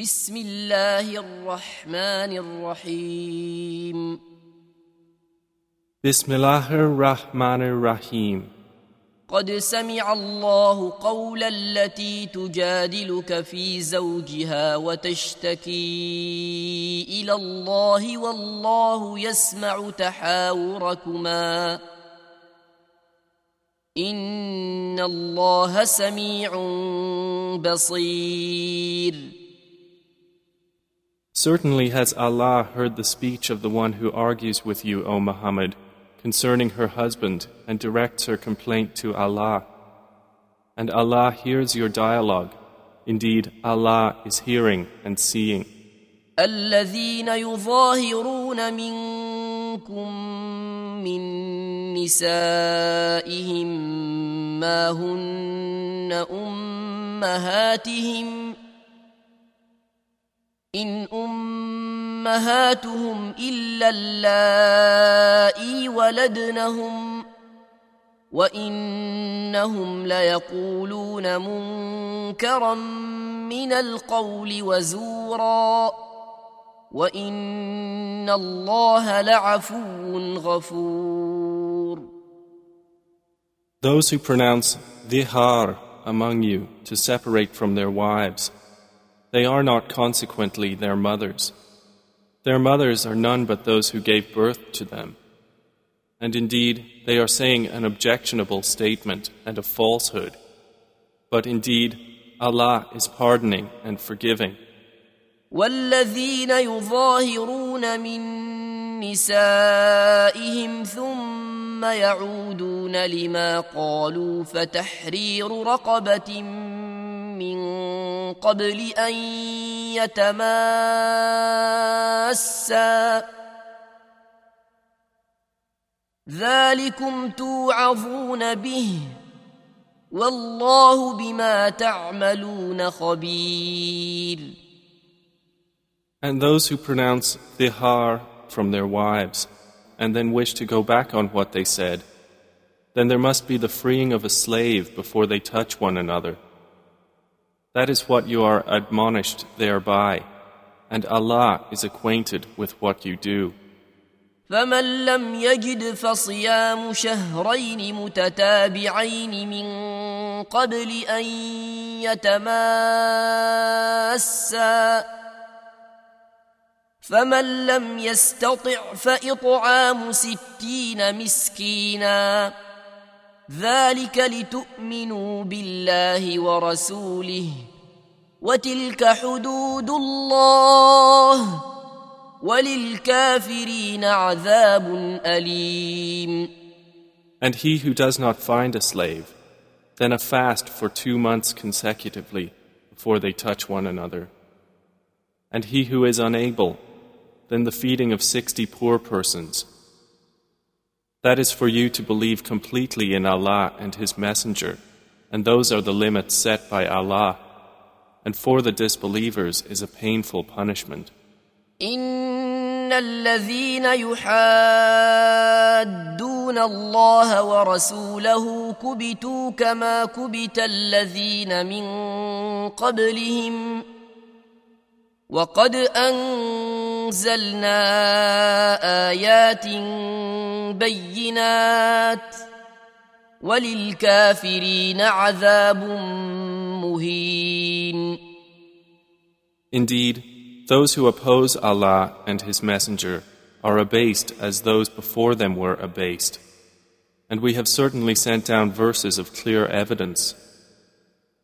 بسم الله الرحمن الرحيم. بسم الله الرحمن الرحيم. قد سمع الله قول التي تجادلك في زوجها وتشتكي إلى الله والله يسمع تحاوركما. إن الله سميع بصير. Certainly has Allah heard the speech of the one who argues with you, O Muhammad, concerning her husband and directs her complaint to Allah. And Allah hears your dialogue. Indeed, Allah is hearing and seeing. الذين يظاهرون منكم من نسائهم ما هن امهاتهم إن أمهاتهم إلا اللائي ولدنهم وإنهم ليقولون منكرا من القول وزورا وإن الله لعفو غفور. Those who pronounce dihar among you to separate from their wives, they are not consequently their mothers. Their mothers are none but those who gave birth to them. And indeed, they are saying an objectionable statement and a falsehood. But indeed, Allah is pardoning and forgiving. والذين يظاهرون من نسائهم ثم يعودون لما قالوا فتحرير رقبة من قبل أن يتماسا ذلكم توعظون به والله بما تعملون خبير And those who pronounce dihar from their wives and then wish to go back on what they said, then there must be the freeing of a slave before they touch one another. That is what you are admonished thereby, and Allah is acquainted with what you do. فمن لم يجد فصيام شهرين متتابعين من قبل أن يتماسا فمن لم يستطع فإطعام ستين مسكينا ذلك لتؤمنوا بالله ورسوله وتلك حدود الله وللكافرين عذاب أليم And he who does not find a slave, then a fast for two months consecutively before they touch one another. And he who is unable, then the feeding of sixty poor persons. That is for you to believe completely in Allah and His Messenger, and those are the limits set by Allah. And for the disbelievers is a painful punishment. إن الذين يحادون الله ورسوله كبتوا كما كبت الذين من قبلهم وقد أنزلنا آيات بينات وللكافرين عذاب مهين Indeed, those who oppose Allah and His Messenger are abased as those before them were abased. And we have certainly sent down verses of clear evidence.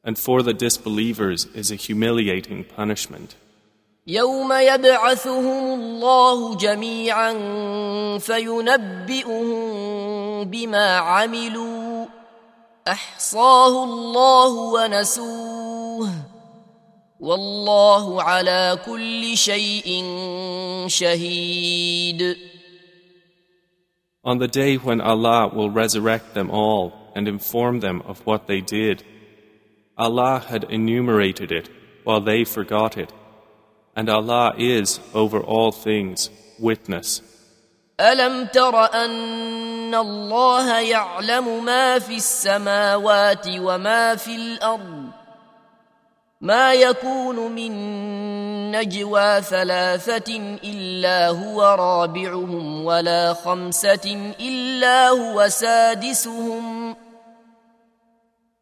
And for the disbelievers is a humiliating punishment. يوم يبعثهم الله جميعا فينبئهم بما عملوا احصاه الله ونسوه والله على كل شيء شهيد On the day when Allah will resurrect them all and inform them of what they did, Allah had enumerated it while they forgot it, and Allah is over all things witness. الم تر ان الله يعلم ما في السماوات وما في الأرض ما يكون من نجوى ثلاثة إلا هو رابعهم ولا خمسة إلا هو سادسهم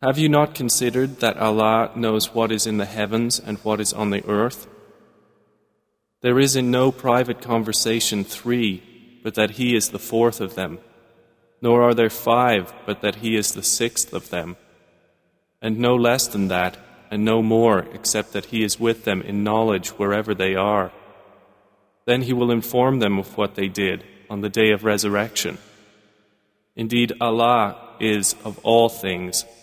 Have you not considered that Allah knows what is in the heavens and what is on the earth? There is in no private conversation three, but that He is the fourth of them, nor are there five, but that He is the sixth of them, and no less than that, and no more, except that He is with them in knowledge wherever they are. Then He will inform them of what they did on the day of resurrection. Indeed, Allah is of all things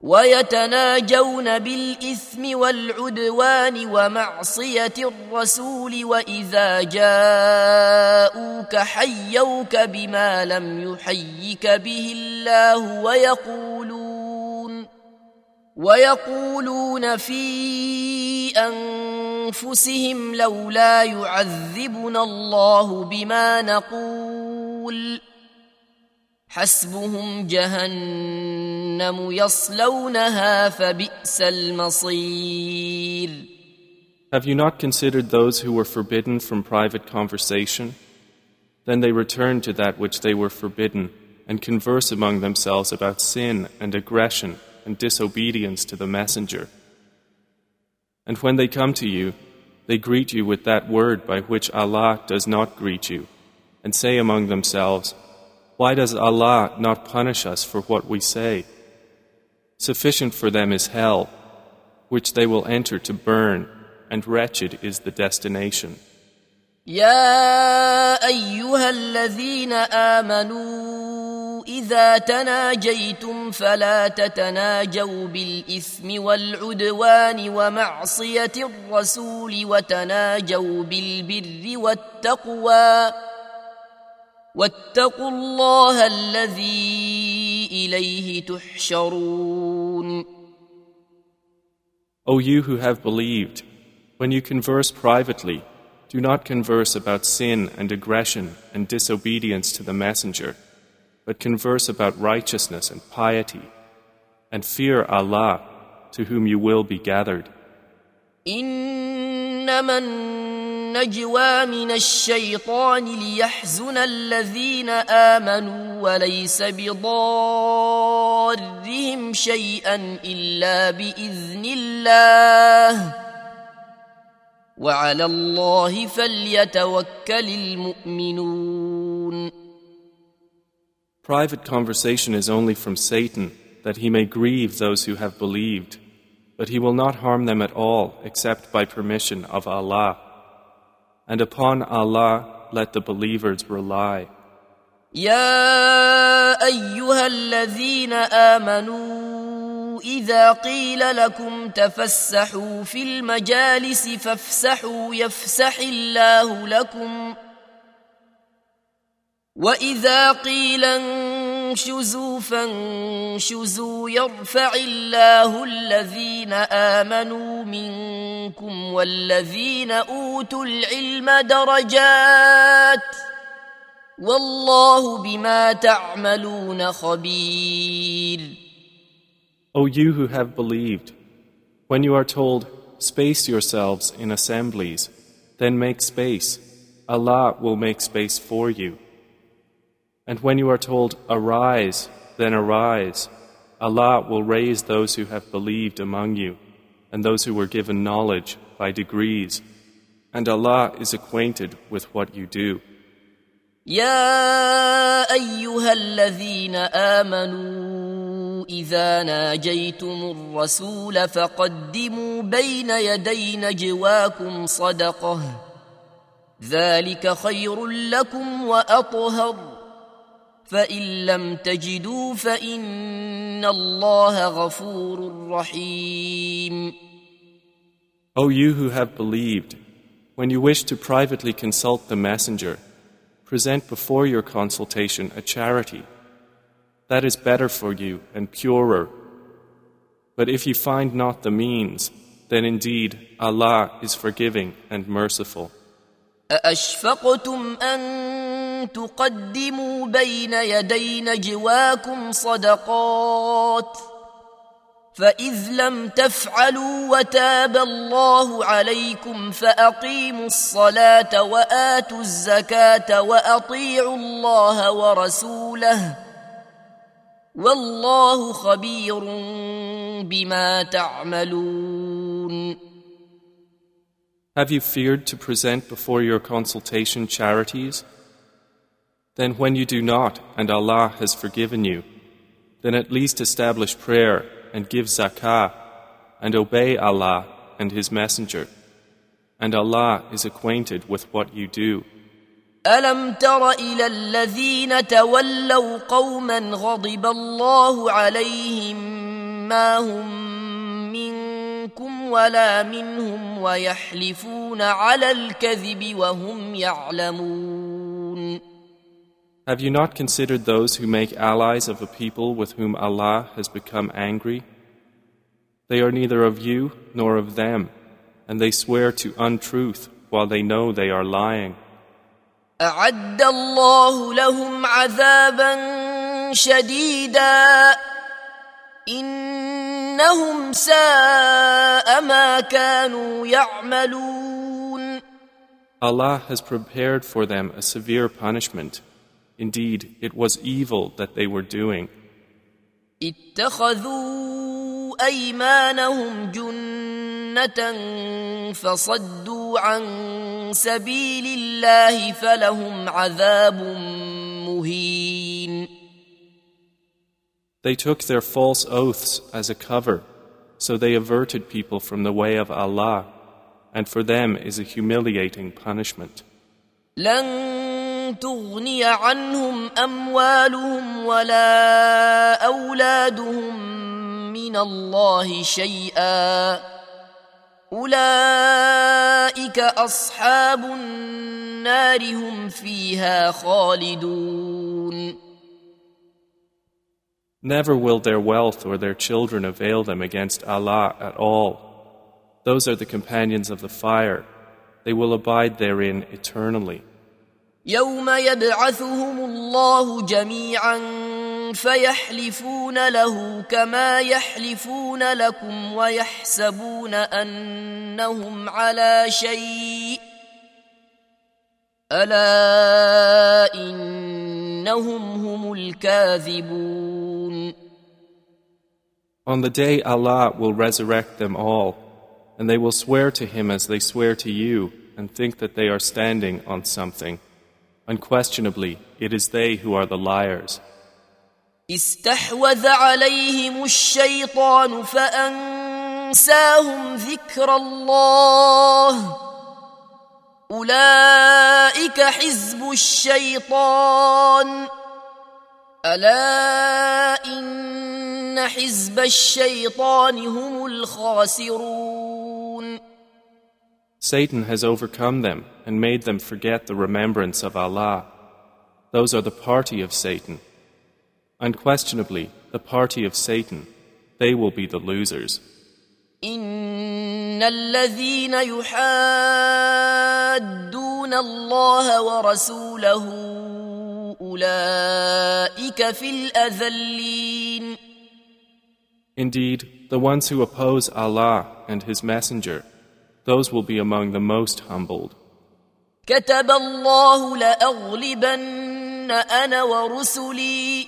ويتناجون بالإثم والعدوان ومعصية الرسول وإذا جاءوك حيوك بما لم يحيك به الله ويقولون ويقولون في أنفسهم لولا يعذبنا الله بما نقول حسبهم جهنم يصلونها فبئس المصير Have you not considered those who were forbidden from private conversation? Then they return to that which they were forbidden and converse among themselves about sin and aggression and disobedience to the Messenger. And when they come to you, they greet you with that word by which Allah does not greet you, and say among themselves, Why does Allah not punish us for what we say? Sufficient for them is hell, which they will enter to burn, and wretched is the destination. يا أيها الذين آمنوا إذا تناجيتم فلا تتناجوا بالإثم والعدوان ومعصية الرسول وتناجوا بالبر والتقوى واتقوا الله الذي إليه تحشرون O you who have believed, when you converse privately, do not converse about sin and aggression and disobedience to the Messenger, but converse about righteousness and piety, and fear Allah, to whom you will be gathered. إنما النجوى من الشيطان ليحزن الذين آمنوا وليس بضارهم شيئا إلا بإذن الله وعلى الله فليتوكل المؤمنون Private conversation is only from Satan, that he may grieve those who have believed, but he will not harm them at all except by permission of Allah. And upon Allah let the believers rely. يا أيها الذين آمنوا إذا قيل لكم تفسحوا في المجالس فافسحوا يفسح الله لكم وإذا قيل انشزوا فانشزوا يرفع الله الذين آمنوا منكم والذين أوتوا العلم درجات والله بما تعملون خبير O you who have believed, when you are told, space yourselves in assemblies, then make space, Allah will make space for you. And when you are told, arise, then arise, Allah will raise those who have believed among you, and those who were given knowledge by degrees. And Allah is acquainted with what you do. يا أيها الذين آمنوا إذا ناجيتم الرسول فقدموا بين يدي نجواكم صدقة ذلك خير لكم وأطهر فإن لم تجدوا فإن الله غفور رحيم O you who have believed, when you wish to privately consult the messenger, present before your consultation a charity. That is better for you and purer. But if you find not the means, then indeed Allah is forgiving and merciful. أأشفقتم أن تقدموا بين يدي نجواكم صدقات فإذ لم تفعلوا وتاب الله عليكم فأقيموا الصلاة وآتوا الزكاة وأطيعوا الله ورسوله والله خبير بما تعملون Have you feared to present before your consultation charities? Then when you do not, and Allah has forgiven you, then at least establish prayer and give zakah and obey Allah and His Messenger. And Allah is acquainted with what you do. ألم تر إلى الذين تولوا قوما غضب الله عليهم ما هم منكم ولا منهم ويحلفون على الكذب وهم يعلمون Have you not considered those who make allies of a people with whom Allah has become angry? They are neither of you nor of them, and they swear to untruth while they know they are lying. أعد الله لهم عذابا شديدا إنهم ساء ما كانوا يعملون Allah has prepared for them a severe punishment. Indeed, it was evil that they were doing. اتخذوا أيمانهم جنة فصدوا عن سبيل الله فلهم عذاب مهين They took their false oaths as a cover, so they averted people from the way of Allah, and for them is a humiliating punishment. لن تغني عنهم أموالهم ولا أولادهم من الله شيئا أولئك أصحاب النار هم فيها خالدون Never will their wealth or their children avail them against Allah at all. Those are the companions of the fire. They will abide therein eternally. يوم يبعثهم الله جميعا فيحلفون له كما يحلفون لكم ويحسبون انهم على شيء الا انهم هم الكاذبون On the day Allah will resurrect them all, and they will swear to Him as they swear to you, and think that they are standing on something. Unquestionably, it is they who are the liars. استحوذ عليهم الشيطان فأنساهم ذكر الله. أولئك حزب الشيطان. ألا إن حزب الشيطان هم الخاسرون. Satan has overcome them and made them forget the remembrance of Allah. Those are the party of Satan. Unquestionably, the party of Satan, they will be the losers. ان الذين يحادون الله ورسوله اولئك في الاذلين Indeed, the ones who oppose Allah and His Messenger, those will be among the most humbled. كتب الله لاغلبن انا ورسلي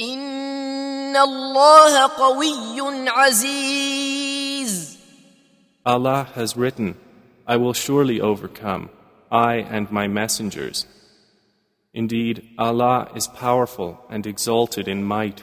ان الله قوي عزيز Allah has written, I will surely overcome, I and my messengers. Indeed, Allah is powerful and exalted in might.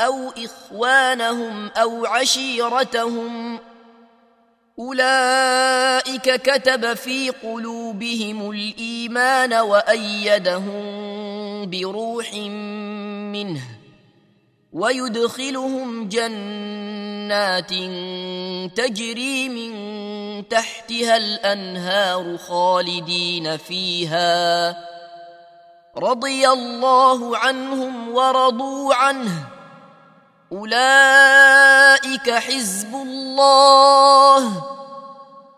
أو إخوانهم أو عشيرتهم أولئك كتب في قلوبهم الإيمان وأيدهم بروح منه ويدخلهم جنات تجري من تحتها الأنهار خالدين فيها رضي الله عنهم ورضوا عنه اولئك حزب الله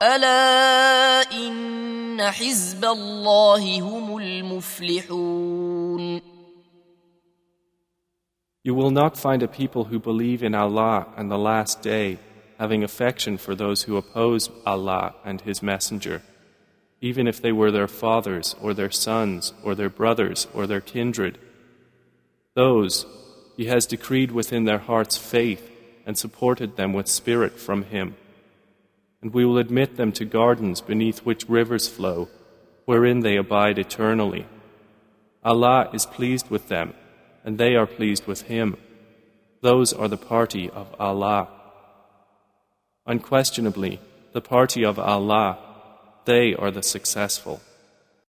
الا ان حزب الله هم المفلحون You will not find a people who believe in Allah and the Last Day having affection for those who oppose Allah and His Messenger, even if they were their fathers or their sons or their brothers or their kindred. Those He has decreed within their hearts faith and supported them with spirit from Him. And we will admit them to gardens beneath which rivers flow, wherein they abide eternally. Allah is pleased with them and they are pleased with him. Those are the party of Allah. Unquestionably, the party of Allah, they are the successful.